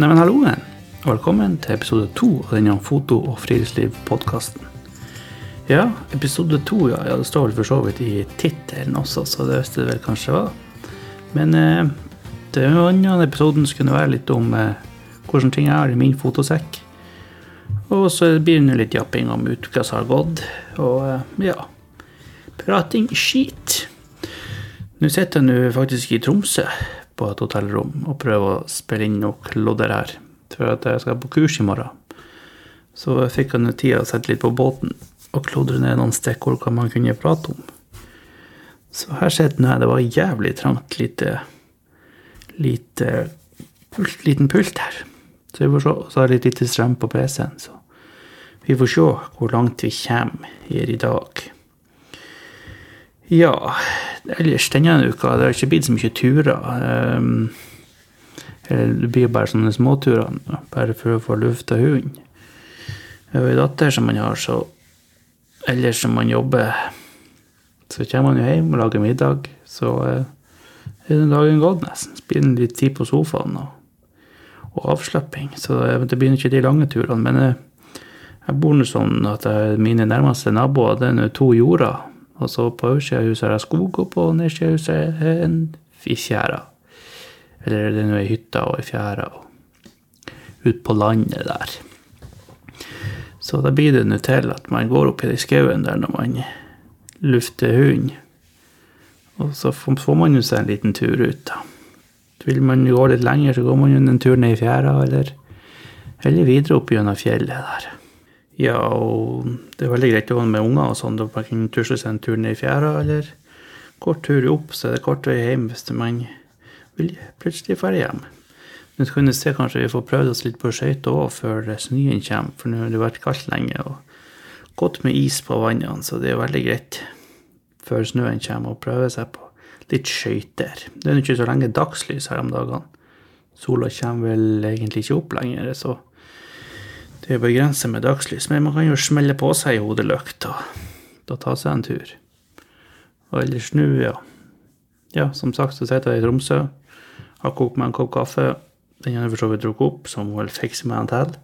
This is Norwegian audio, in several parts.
Neimen, halloen. Velkommen til episode to av denne foto- og friluftsliv-podkasten. Ja, episode to, ja, ja, det står vel for så vidt i tittelen også, så det visste det vel kanskje var. Men eh, andre episoden skulle være litt om eh, hvordan ting er i min fotosekk. Og så blir det litt japping om uka som har gått, og eh, ja Prating skit. Nå sitter jeg nå faktisk i Tromsø på et hotellrom og prøve å spille inn noe lodder her. For at jeg skal på kurs i morgen. Så jeg fikk han nå tid å sette litt på båten og klodre ned noen stikkord hva man kunne prate om. Så her sitter jeg. Det var jævlig trangt lite lite pult, liten pult her. Så vi får se. Så har jeg litt lite strøm på PC-en, så vi får se hvor langt vi kommer her i dag. Ja, ellers denne uka det har ikke blitt så mye turer. Um, det blir bare sånne småturer, bare for å få lufta hunden. Jeg har en datter som man har, så ellers som man jobber, så kommer man jo hjem og lager middag. Så uh, er den dagen gått, nesten. Spiller litt tid på sofaen og, og avslapping. Så det blir ikke de lange turene. Men jeg, jeg bor nå sånn at jeg, mine nærmeste naboer det er to jorder. Og så på øversida av huset er det skog, og på nedsida av huset er en fjæra. Eller det er noe ei hytte og ei fjære ute på landet der. Så da blir det nå til at man går opp i skauen der når man lufter hund. Og så får man jo seg en liten tur ut, da. Vil man gå litt lenger, så går man jo en tur ned i fjæra, eller, eller videre opp gjennom fjellet der. Ja, og det er veldig greit å gå med unger og sånn. Da man kan tusle seg en tur ned i fjæra, eller kort tur opp, så er det kort vei hjem hvis man vil plutselig dra hjem. Nå kan du se kanskje vi får prøvd oss litt på skøyter òg før snøen kommer, for nå har det vært kaldt lenge og godt med is på vannene, så det er veldig greit før snøen kommer å prøve seg på litt skøyter. Det er jo ikke så lenge dagslys her om dagene. Sola kommer vel egentlig ikke opp lenger, så det er begrenset med dagslys, men man kan jo smelle på seg i og da ta seg en tur. Og ellers nå, ja. Ja, som sagt så sitter jeg i Tromsø, har kokt meg en kopp kaffe. Den har jeg for så vidt drukket opp, så må vel fikse meg en til.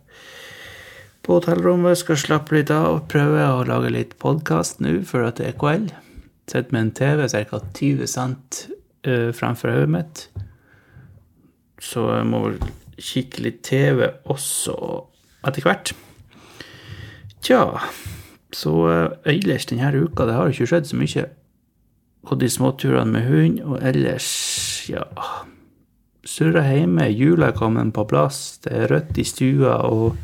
På hotellrommet skal slappe litt av og prøve å lage litt podkast nå før det er kveld. Sitter med en TV ca. 20 cent uh, fremfor hodet mitt. Så jeg må vel kikke litt TV også etter hvert. Tja, så uh, ellers denne uka det har ikke skjedd så mye. Og de småturene med hund, og ellers, ja Surra hjemme, jula er kommet på plass, det er rødt i stua, og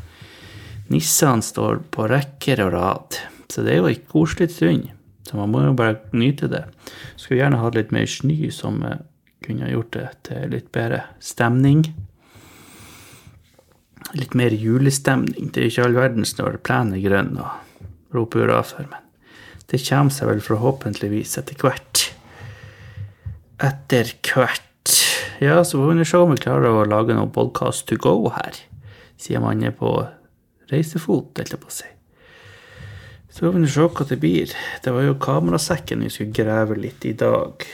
nissene står på rekker og rad. Så det er jo ei koselig stund, så man må jo bare nyte det. Skulle gjerne hatt litt mer snø som kunne gjort det til litt bedre stemning litt mer julestemning. Det er ikke all verdens når plenen er grønn og roper hurra for, men det kommer seg vel forhåpentligvis etter hvert. Etter hvert. Ja, så får vi se om vi klarer å lage noe podkast to go her, siden man er på reisefot, holdt jeg på å si. Så får vi se hva det blir. Det var jo kamerasekken vi skulle grave litt i dag.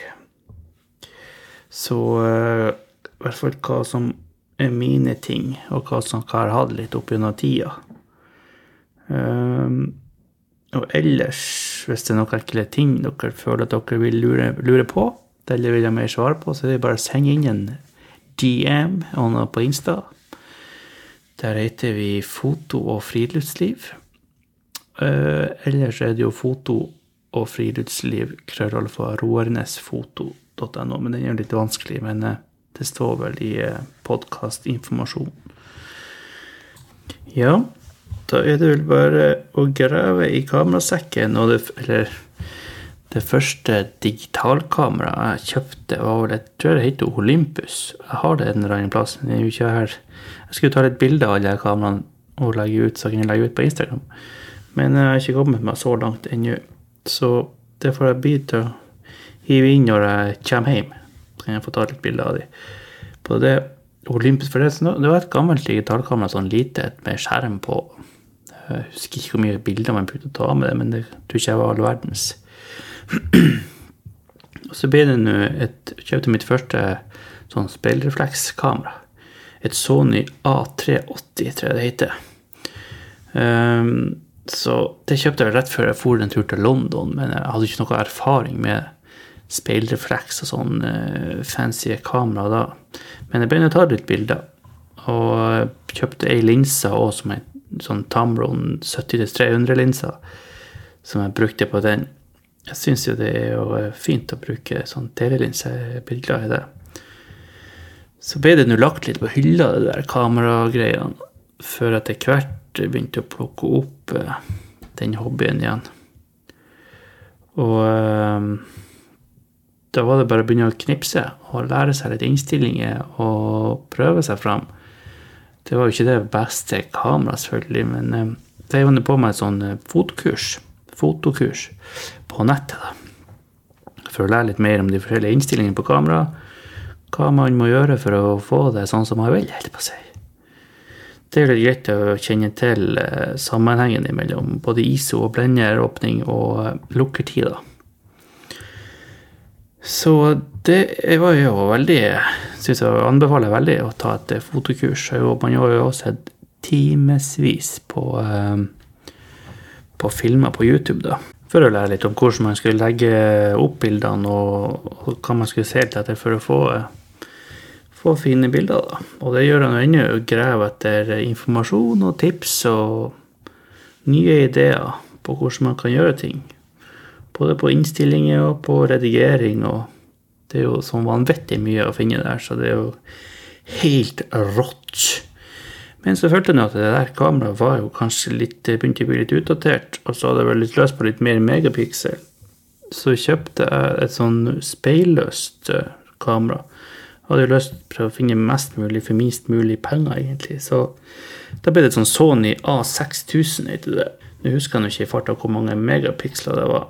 Så uh, i hvert fall hva som mine ting, og hva som har hatt litt opp gjennom tida. Um, og ellers, hvis det er noen ekle ting dere føler at dere vil lure, lure på, eller vil ha mer svar på, så er det bare å sende inn en DM på Insta. Der heter vi Foto og friluftsliv. Uh, ellers er det jo foto og friluftsliv, krøllalfa, roernesfoto.no, men den er jo litt vanskelig. men... Uh, det står vel i podkastinformasjon. Ja, da er det vel bare å grave i kamerasekken, og det, eller det første digitalkameraet jeg kjøpte, var vel Jeg tror det heter Olympus. Jeg har det en eller annen plass, men det er jo ikke her. Jeg skulle ta litt bilder av alle kameraene og legge ut, så jeg kunne legge ut på Instagram. Men jeg har ikke kommet meg så langt ennå. Så det får jeg bli til å hive inn når jeg kommer hjem. Kan jeg få ta litt bilder av de. På det Olympus, for det, det var et gammelt digitalkamera, sånn lite, med skjerm på. Jeg husker ikke hvor mye bilder man brukte å ta med det, men det tror ikke jeg var all verdens. Og så ble det nå et Kjøpte mitt første sånn speilreflekskamera. et Sony A380, tror jeg det heter. Um, så det kjøpte jeg rett før jeg for en tur til London, men jeg hadde ikke noe erfaring med speilrefleks og sånn uh, fancy kamera da. Men jeg begynte å ta litt bilder, og kjøpte ei linse òg som en sånn Tamron 70-300-linse, som jeg brukte på den. Jeg syns jo det er jo eh, fint å bruke sånn telelinse, jeg er blitt glad i det. Så ble det nå lagt litt på hylla, det der kameragreiene, før etter hvert begynte å plukke opp uh, den hobbyen igjen. Og da var det bare å begynne å knipse og lære seg litt innstillinger og prøve seg fram. Det var jo ikke det beste kameraet, selvfølgelig, men jeg var på meg et sånn fotokurs, fotokurs på nettet, da. For å lære litt mer om de forskjellige innstillingene på kamera. Hva man må gjøre for å få det sånn som man vil, helt på seg. Det er litt greit å kjenne til sammenhengen mellom både ISO og blenderåpning og lukkertid, da. Så det var jo veldig Syns jeg anbefaler veldig å ta et fotokurs. Man har jo også sett timevis på, på filmer på YouTube, da. For å lære litt om hvordan man skulle legge opp bildene, og, hva man skulle se etter for å få, få fine bilder. da. Og det gjør han ennå, graver etter informasjon og tips og nye ideer på hvordan man kan gjøre ting. Både på innstillinger og på redigering. og Det er jo sånn vanvittig mye å finne der, så det er jo helt rått. Men så følte jeg at det der kameraet var jo kanskje litt, begynte å bli litt utdatert, og så hadde jeg vel litt løs på litt mer megapiksel. Så kjøpte jeg et sånn speilløst eh, kamera. Jeg hadde jo lyst til å finne mest mulig for minst mulig penger, egentlig. Så da ble det et sånn Sony A6000, heter det. Nå husker jeg ikke i farta hvor mange megapiksler det var.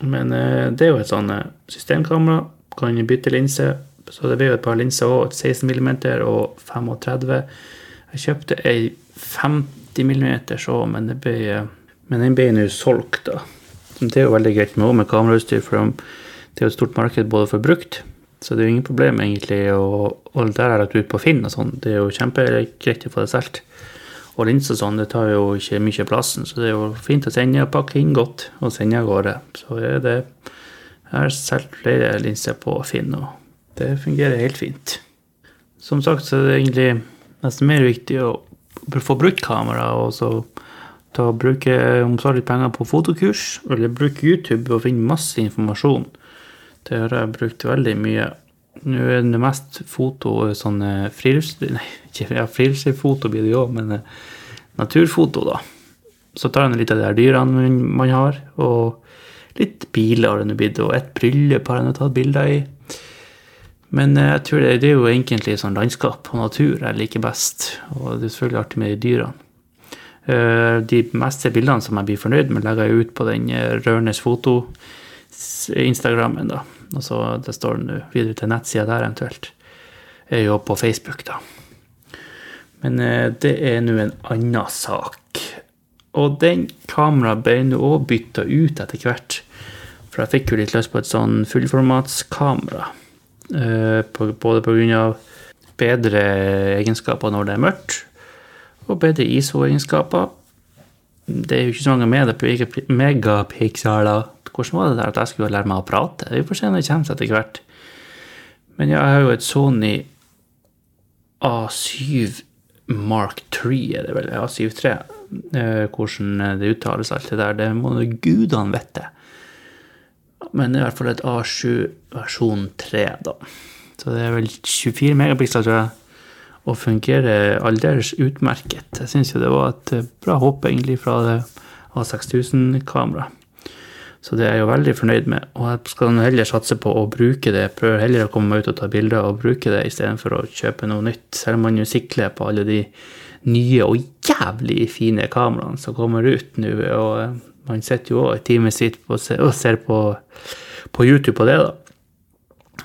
Men eh, det er jo et sånn eh, systemkamera. Kan bytte linse. Så det blir jo et par linser òg. 16 mm og 35. Jeg kjøpte ei 50 mm òg, men, det ble, eh, men den ble nå solgt, da. Det er jo veldig greit med, med kamerautstyr, for det er jo et stort marked både for brukt. Så det er jo ingen problem egentlig. Og, og der har jeg lagt ut på Finn og sånn. Det er jo kjempegreit å få det solgt. Og linser sånn, det tar jo ikke mye plassen, så det er jo fint å sende og pakke inn godt og sende av gårde. Så er det Jeg har solgt flere linser på Finn, og det fungerer helt fint. Som sagt så er det egentlig nesten mer viktig å få brukt kamera og så ta og bruke om så litt penger på fotokurs, eller bruke YouTube og finne masse informasjon. Det har jeg brukt veldig mye. Nå er det mest foto sånn friluftsliv Nei, ja, friluftslivsfoto blir det jo òg, men eh, naturfoto, da. Så tar han litt av de der dyrene man har, og litt biler har det blitt, og et bryllup har han tatt bilder i. Men eh, jeg tror det, det er jo egentlig sånn landskap og natur jeg liker best, og det er selvfølgelig artig med de dyrene. Eh, de meste bildene som jeg blir fornøyd med, legger jeg ut på den Rørnes foto-instagrammen, da. Og så det står nå videre til nettsida der eventuelt. Er jo på Facebook, da. Men eh, det er nå en annen sak. Og den kameraet ble nå òg bytta ut etter hvert. For jeg fikk jo litt lyst på et sånn fullformatskamera. Eh, både pga. bedre egenskaper når det er mørkt, og bedre ISO-egenskaper. Det er jo ikke så mange megapixeler hvordan var det der at jeg skulle lære meg å prate? Vi får se når det kommer etter hvert. Men jeg har jo et Sony A7 Mark 3, er det vel? A7 III. Eh, hvordan det uttales, alt det der. Det må gudene vite. Men i hvert fall et A7 versjon 3, da. Så det er vel 24 megapiksler, tror jeg. Og fungerer aldeles utmerket. Jeg syns jo det var et bra hopp, egentlig, fra det A6000-kameraet. Så det er jeg jo veldig fornøyd med. Og jeg skal heller satse på å bruke det. Prøver heller å komme meg ut og ta bilder og bruke det istedenfor å kjøpe noe nytt. Selv om man jo sikler på alle de nye og jævlig fine kameraene som kommer ut nå. Og eh, man sitter jo òg time sitt og ser på, på, YouTube på det, da.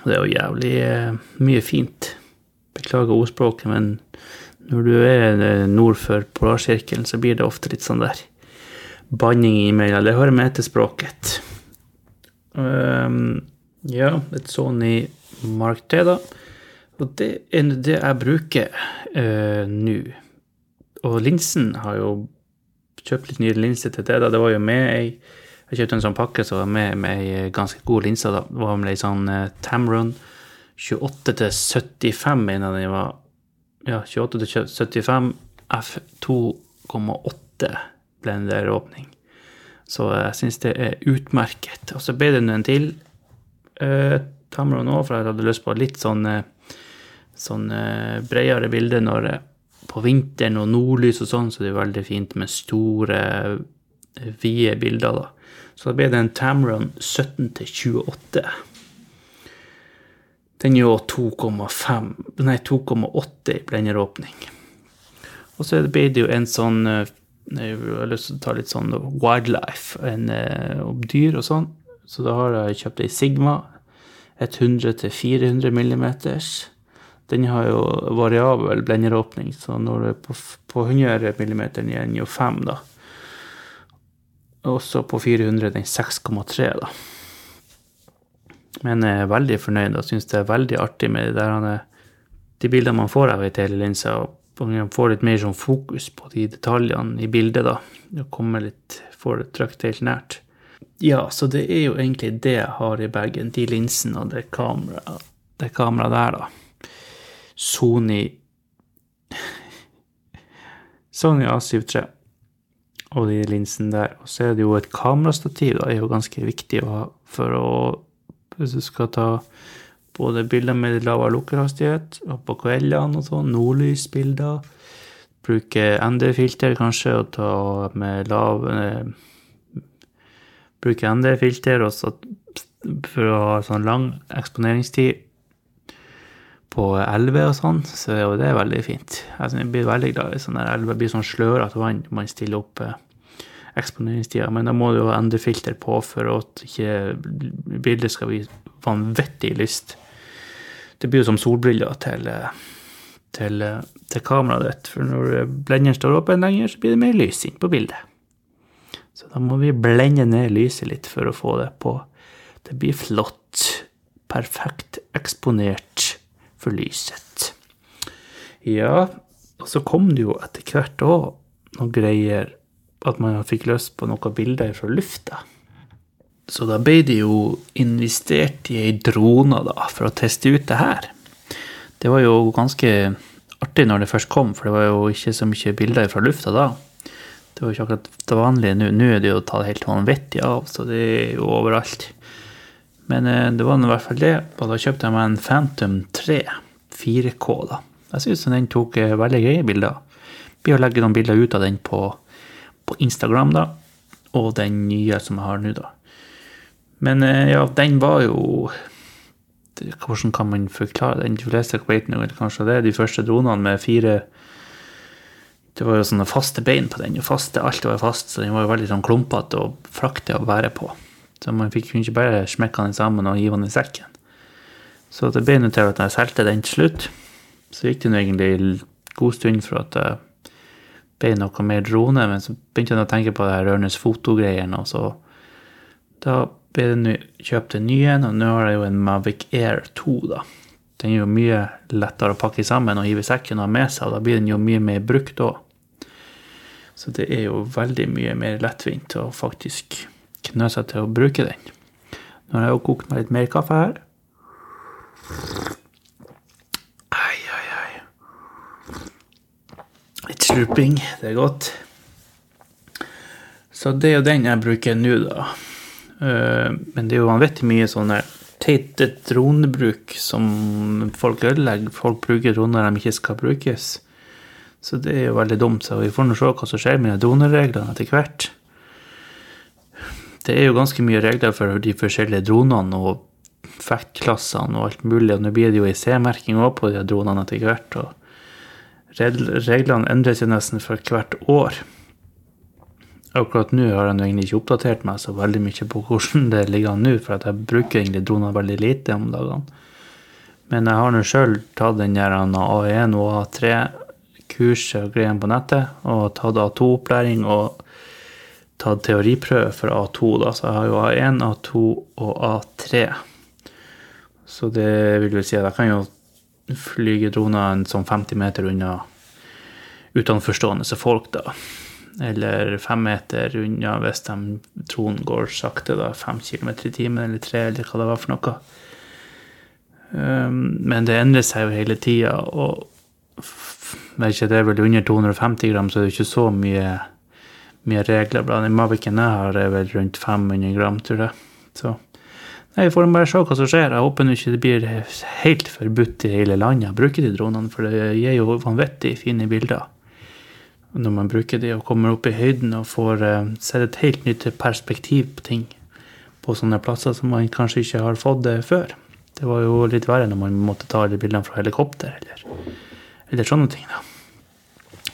Det er jo jævlig eh, mye fint. Beklager ordspråket, men når du er eh, nord for polarsirkelen, så blir det ofte litt sånn der banning imellom. Det hører med til språket. Um, ja, et Sony Mark 3, da. Og det er det jeg bruker uh, nå. Og linsen har jo kjøpt litt nye linser til det. da, Det var jo med ei Jeg kjøpte en sånn pakke som var med med ei ganske god linse. da, Det var med ei sånn uh, Tamron 28 til 75, mener jeg den var. Ja, 28 til 75 F2,8 blenderåpning. Så jeg syns det er utmerket. Og så ble det en til uh, Tamron òg, for jeg hadde lyst på litt sånn, sånn uh, bredere bilde når på vinteren og nordlys og sånn, så det er veldig fint med store, vide bilder, da. Så da ble det en Tamron 17 til 28. Den er jo 2,5 Nei, 2,8 i blenderåpning. Og så ble det jo en sånn Jeg har lyst til å ta litt sånn wildlife, en, om dyr og sånn. Så da har jeg kjøpt ei Sigma 100-400 millimeters. Den har jo variabel blenderåpning, så når du er på, på 100 mm er den jo 5, da. Også på 400 den 6,3, da. Men jeg er veldig fornøyd og syns det er veldig artig med de, der, de bildene man får av ei telelinse. Og man får litt mer sånn fokus på de detaljene i bildet, da. Og kommer litt, får det trykt helt nært. Ja, så det er jo egentlig det jeg har i bagen. De linsene og det kameraet det kameraet der, da. Sony Sony A7 III og de linsene der. Og så er det jo et kamerastativ, da, er jo ganske viktig å ha for å Hvis du skal ta både bilder med lavere lukkerhastighet, og på kveldene og sånn, nordlysbilder. Bruke ND-filter kanskje, og ta med lav eh, Bruke ND-filter for å ha sånn lang eksponeringstid på elver og sånn, så er jo det veldig fint. Altså, jeg blir veldig glad i sånne elver. Blir sånn slørete vann man stiller opp eh, eksponeringstida. Men da må du jo endre filter på for at ikke bildet skal bli vanvittig lyst. Det blir jo som solbriller til, til, til kameraet ditt. For når blenderen står åpen lenger, så blir det mer lys inn på bildet. Så da må vi blende ned lyset litt for å få det på. Det blir flott. Perfekt eksponert for lyset. Ja, og så kom det jo etter hvert òg noen greier at man fikk løst på noen bilder fra lufta. Så da ble det jo investert i ei drone da, for å teste ut det her. Det var jo ganske artig når det først kom, for det var jo ikke så mye bilder fra lufta da. Det var jo ikke akkurat det vanlige nå. Nå er det jo tatt helt vanvittig av, så det er jo overalt. Men eh, det var i hvert fall det, og da kjøpte jeg meg en Phantom 3 4K. da. Jeg syns den tok eh, veldig greie bilder. Blir å legge noen bilder ut av den på, på, Instagram, da. Og den nye som jeg har nå, da. Men eh, ja, den var jo Hvordan kan man forklare den? De fleste vet nå kanskje det. De første dronene med fire Det var jo sånne faste bein på den. faste, Alt var fast, så den var jo veldig sånn klumpete og flaktig å bære på. Så man fikk ikke bare smekke den sammen og hive den i sekken. Så det ble nå til at jeg solgte den til slutt. Så gikk det nå egentlig en god stund for at det ble noe mer drone, men så begynte jeg å tenke på det her Ørnes fotogreiene, og så da ble det kjøpt en ny en, og nå har jeg jo en Mavic Air 2, da. Den er jo mye lettere å pakke sammen og hive i sekken og med seg, og da blir den jo mye mer brukt òg. Så det er jo veldig mye mer lettvint å faktisk knø seg til å bruke den. Nå har jeg jo kokt meg litt mer kaffe her. Ai, ai, ai. Litt slurping. Det er godt. Så det er jo den jeg bruker nå, da. Eh, men det er jo vanvittig mye sånn teite dronebruk som folk ødelegger. Folk bruker droner de ikke skal brukes. Så det er jo veldig dumt. Så vi får nå se hva som skjer med dronereglene etter hvert det er jo ganske mye regler for de forskjellige dronene og vektklassene og alt mulig. Og nå blir det jo ei C-merking òg på de dronene etter hvert. Og reglene endres jo nesten for hvert år. Akkurat nå har jeg egentlig ikke oppdatert meg så veldig mye på hvordan det ligger an nå, for jeg bruker egentlig droner veldig lite om dagene. Men jeg har nå sjøl tatt den der A1 og A3-kurset og greiene på nettet, og tatt A2-opplæring og tatt teoriprøve for A2, da, så jeg har jo A1, A2 og A3. Så det vil vel si at jeg kan jo flyge droner en sånn 50 meter unna utenforstående folk, da. Eller fem meter unna hvis de troen går sakte, da. Fem kilometer i timen eller tre, eller hva det var for noe. Um, men det endrer seg jo hele tida, og vet ikke, det er vel under 250 gram, så det er ikke så mye, mye regler. Blant den Maviken jeg har, er vel rundt 500 gram, tror jeg. Så nei, får bare se hva som skjer. Jeg håper nå ikke det blir helt forbudt i hele landet å bruke de dronene, for det gir jo vanvittig fine bilder når man bruker de og kommer opp i høyden og får uh, sett et helt nytt perspektiv på ting på sånne plasser som man kanskje ikke har fått det før. Det var jo litt verre når man måtte ta alle bildene fra helikopter eller, eller sånne ting. da.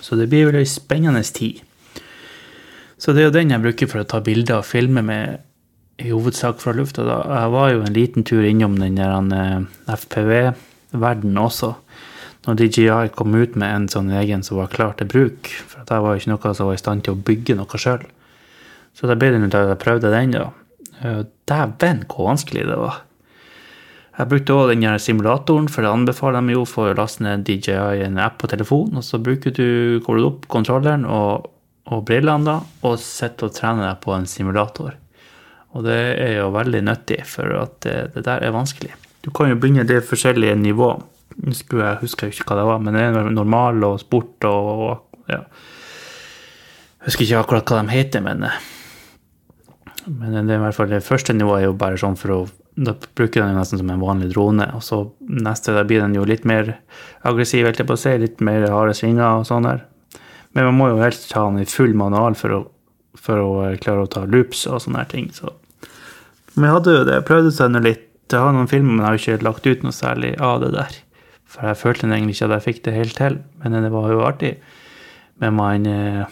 Så det blir vel ei spennende tid. Så det er jo den jeg bruker for å ta bilder og filme med, i hovedsak fra lufta. Jeg var jo en liten tur innom den der uh, FPV-verdenen også når DJI kom ut med en sånn egen som var klar til bruk. For det var ikke noe som var i stand til å bygge noe sjøl. Så da ble det til at jeg prøvde den, da. Dæven, hvor vanskelig det var. Jeg brukte òg den simulatoren, for det anbefaler de jo for å laste ned DJI en app på telefonen. Og så bruker du, kobler opp kontrolleren og, og brillene da, og sitter og trener deg på en simulator. Og det er jo veldig nyttig, for at det, det der er vanskelig. Du kan jo begynne det forskjellige nivåer. Skulle jeg husker ikke hva det var, men det er normal og sport og ja. Jeg husker ikke akkurat hva de heter, men, men det er i hvert fall det første nivået er jo bare sånn for å Da bruker den nesten som en vanlig drone, og så neste da blir den jo litt mer aggressiv, helt på å si, litt mer harde svinger og sånn der. Men man må jo helst ta den i full manual for å, for å klare å ta loops og sånne her ting. Så. Men jeg hadde jo det, jeg prøvde seg nå litt. Jeg har noen filmer, men jeg har ikke lagt ut noe særlig av det der. For jeg følte egentlig ikke at jeg fikk det helt til, men det var jo artig. Men man, eh,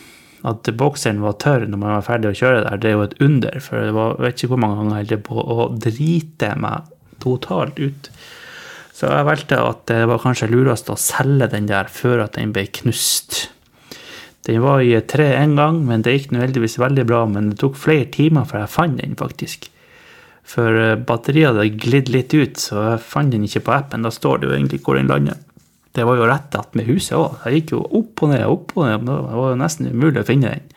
at bokseren var tørr når man var ferdig å kjøre der, det er jo et under. For det var, jeg vet ikke hvor mange ganger jeg holdt på å drite meg totalt ut. Så jeg valgte at det var kanskje lurest å selge den der før at den ble knust. Den var i tre en gang, men det gikk nå heldigvis veldig bra. Men det tok flere timer før jeg fant den, faktisk. For eh, batteriet hadde glidd litt ut, så jeg fant den ikke på appen. Da står det jo egentlig hvor den lander. Det var jo rett attmed huset òg. Jeg gikk jo opp og ned, opp og ned. Det var jo nesten umulig å finne den.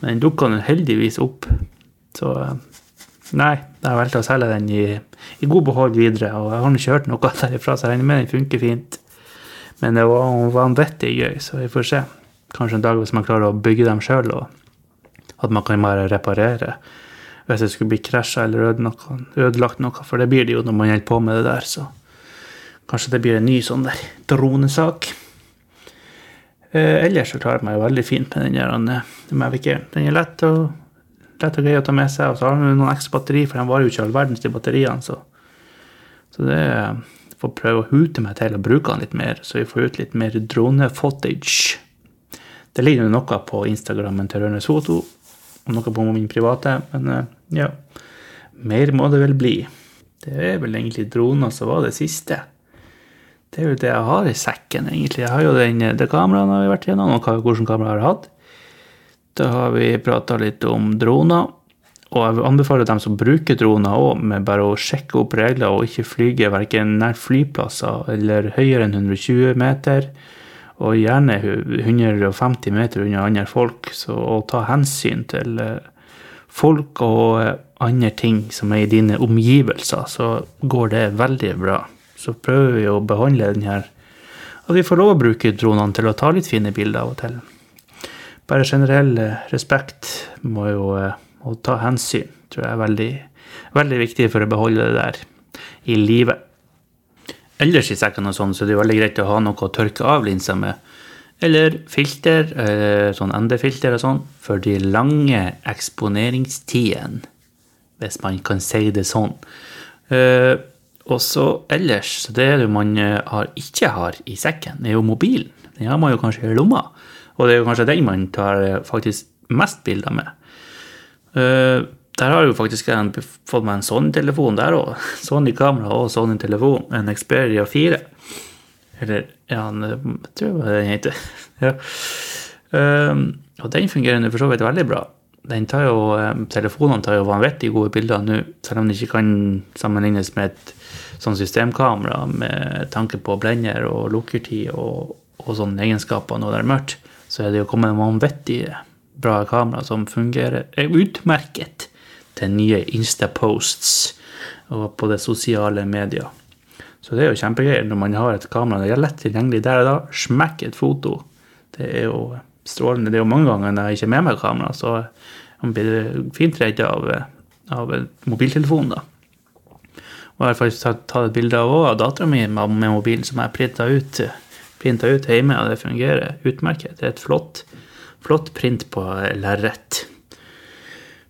Men den dukka heldigvis opp. Så eh, nei, jeg valgte å selge den i, i god behold videre. Og jeg har ikke hørt noe derifra, så jeg regner med den funker fint. Men det var vanvittig gøy, så vi får se. Kanskje en dag hvis man klarer å bygge dem sjøl, og at man kan bare reparere hvis det skulle bli krasja eller ødelagt noe, for det blir det jo når man holder på med det der, så kanskje det blir en ny sånn der dronesak. Eh, ellers så klarer jeg meg veldig fint med den der Mavic Den er lett og, lett og grei å ta med seg, og så har den noen ekstra batteri, for den varer jo ikke all verdens til batteriene, så, så det får prøve å hute meg til å bruke den litt mer, så vi får ut litt mer drone-footage. Det ligger jo noe på Instagrammen til Rønnes Foto, noe på min private. Men eh, ja, mer må det vel bli. Det er vel egentlig droner som var det siste. Det er jo det jeg har i sekken, egentlig. Jeg har jo den, det kameraet har vi vært gjennom, og hvilket kamera jeg har hatt. Da har vi prata litt om droner. Og jeg anbefaler dem som bruker droner òg, med bare å sjekke opp regler og ikke flyge verken nær flyplasser eller høyere enn 120 meter og gjerne 150 meter unna andre folk. Så å ta hensyn til eh, folk og eh, andre ting som er i dine omgivelser, så går det veldig bra. Så prøver vi å behandle den her At vi får lov å bruke dronene til å ta litt fine bilder av og til. Bare generell eh, respekt må jo å ta hensyn, tror jeg er veldig, veldig viktig for å beholde det der i livet ellers i sekken, og sånn, så det er veldig greit å ha noe å tørke av linsa med. Eller filter, eh, sånn ND-filter og sånn, for de lange eksponeringstidene, hvis man kan si det sånn. Eh, og så ellers, så det man eh, har, ikke har i sekken, er jo mobilen. Den har man jo kanskje i lomma, og det er jo kanskje den man tar faktisk mest bilder med. Der har jo faktisk en, fått meg en Sony-telefon der òg. Sony-kamera og Sony-telefon. En Xperia 4. Eller ja, jeg tror det var den heter. ja. Um, og den fungerer for så vidt veldig bra. den tar jo, eh, telefonene tar jo vanvittig gode bilder nå, selv om det ikke kan sammenlignes med et sånn systemkamera med tanke på blender og lukkertid og, og sånne egenskaper når det er mørkt, så er det jo kommet vanvittig bra kamera som fungerer utmerket til nye Insta-posts og på det sosiale medier. Så det er jo kjempegreier når man har et kamera det er lett tilgjengelig der og da. Smekk et foto. Det er jo strålende. Det er jo mange ganger når jeg ikke er med meg kamera, så man blir fint redd av, av mobiltelefonen, da. Og jeg har faktisk tatt et bilde av, av dattera mi med mobilen som jeg printa ut, ut hjemme, og det fungerer utmerket. Det er et flott, flott print på lerret.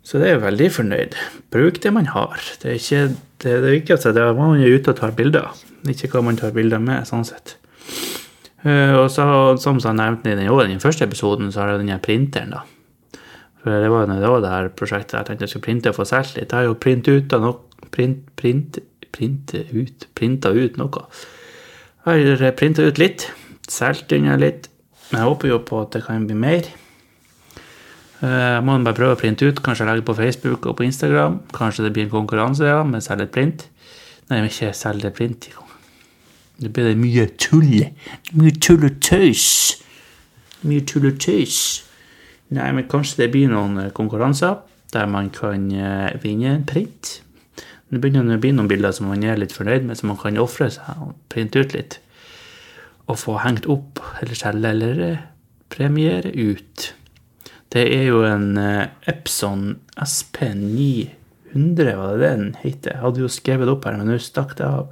Så det er jeg veldig fornøyd. Bruk det man har. Det er ikke det, det viktigste. Det er hva man er ute og tar bilder, ikke hva man tar bilder med, sånn sett. Uh, og så, som jeg nevnte i den, i den første episoden, så har jeg den printeren, da. For det var, jo var det her prosjektet jeg tenkte jeg skulle printe og få solgt litt. Jeg har jo print ut av noe print, print, print ut, printa ut noe. Jeg har printa ut litt, solgt unna litt. Men jeg håper jo på at det kan bli mer. Eh, må bare prøve å printe ut, kanskje legge på Facebook og på Instagram. Kanskje det blir en konkurranse ja, med selge print. Nei, men ikke selge print. Det blir mye tull. Mye tull og tøys. Mye tull og tøys. Nei, men kanskje det blir noen eh, konkurranser der man kan eh, vinne en print. Det begynner å bli noen bilder som man er litt fornøyd med, som man kan ofre seg og printe ut litt. Og få hengt opp eller selge eller premiere ut. Det er jo en eh, Epson SP900, var det den heter? Jeg hadde jo skrevet det opp her, men nå stakk det av.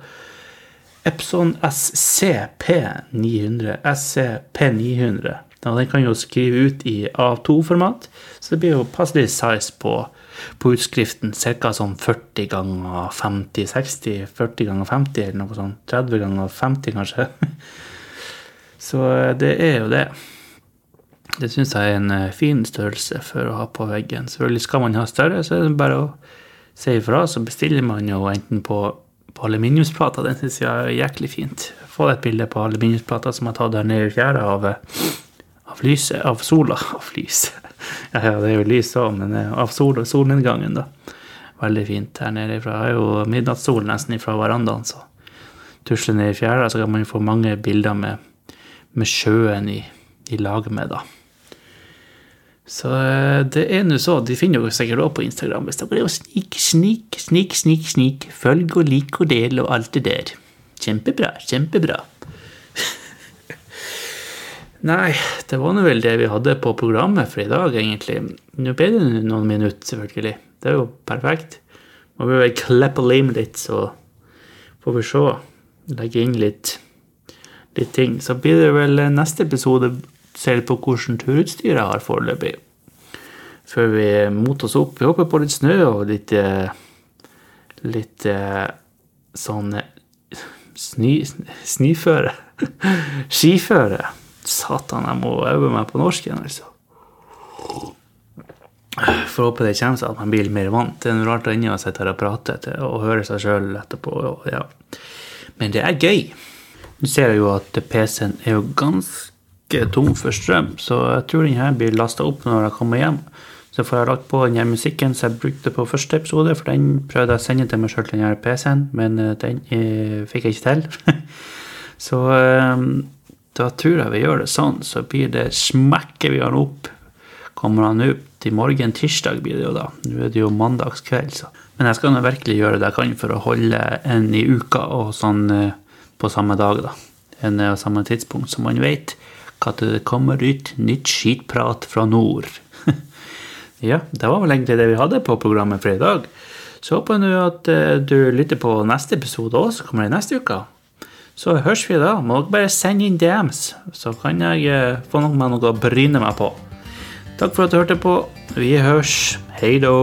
Epson SCP900. SCP900. Den kan jo skrive ut i A2-format, så det blir jo passelig size på på utskriften ca. sånn 40 ganger 50, 60, 40 ganger 50 eller noe sånt. 30 ganger 50, kanskje. Så eh, det er jo det. Det syns jeg er en eh, fin størrelse for å ha på veggen. Selvfølgelig skal man ha større, så er det bare å si ifra, så bestiller man jo enten på, på aluminiumsplater. Den syns jeg er jæklig fint. Få et bilde på aluminiumsplater som jeg har tatt der nede i fjæra av, av lyset, av sola. Av lyset. Ja, det er jo lys òg, men eh, av sol, solnedgangen, da. Veldig fint her nede ifra. Jeg har jo midnattssol nesten ifra verandaen, så tusler ned i fjæra, så kan man få mange bilder med, med sjøen i, i lag med, da. Så eh, det er nå så. De finner jo sikkert òg på Instagram hvis dere er snik, snik, snik, snik, snik. Følg og lik og del og alt det der. Kjempebra, kjempebra. Nei, det var nå vel det vi hadde på programmet for i dag, egentlig. Nå ble det noen minutter, selvfølgelig. Det er jo perfekt. Må vi vel klippe lim litt, så får vi se. Legge inn litt, litt ting. Så blir det vel neste episode se på hvordan turutstyr jeg har foreløpig. Før vi moter oss opp. Vi håper på litt snø og litt eh, Litt eh, sånn sny, snøføre. Skiføre. Satan, jeg må øve meg på norsken, altså. Får håpe det kommer seg at man blir mer vant. Det er noe rart å inni å sitte her og prate til, og høre seg sjøl etterpå. Ja. Men det er gøy. Nå ser jo at PC-en er jo ganske tom for strøm, så jeg tror den her blir lasta opp når jeg kommer hjem. Så får jeg lagt på den her musikken som jeg brukte på første episode, for den prøvde jeg å sende til meg sjøl, den her PC-en, men eh, den eh, fikk jeg ikke til. så eh, da tror jeg vi gjør det sånn, så blir det smekker vi han opp. Kommer han ut i morgen, tirsdag blir det jo da. Nå er det jo mandagskveld, så. Men jeg skal nå virkelig gjøre det jeg kan for å holde en i uka og sånn eh, på samme dag, da. En og samme tidspunkt, som man vet at det kommer ut nytt skitprat fra nord. ja, det var vel egentlig det vi hadde på programmet for i dag. Så håper jeg nå at eh, du lytter på neste episode òg, som kommer i neste uke. Så høres vi da. Må dere bare sende inn DMs, så kan jeg eh, få noe med noe å bryne meg på. Takk for at du hørte på. Vi høres. Hei då.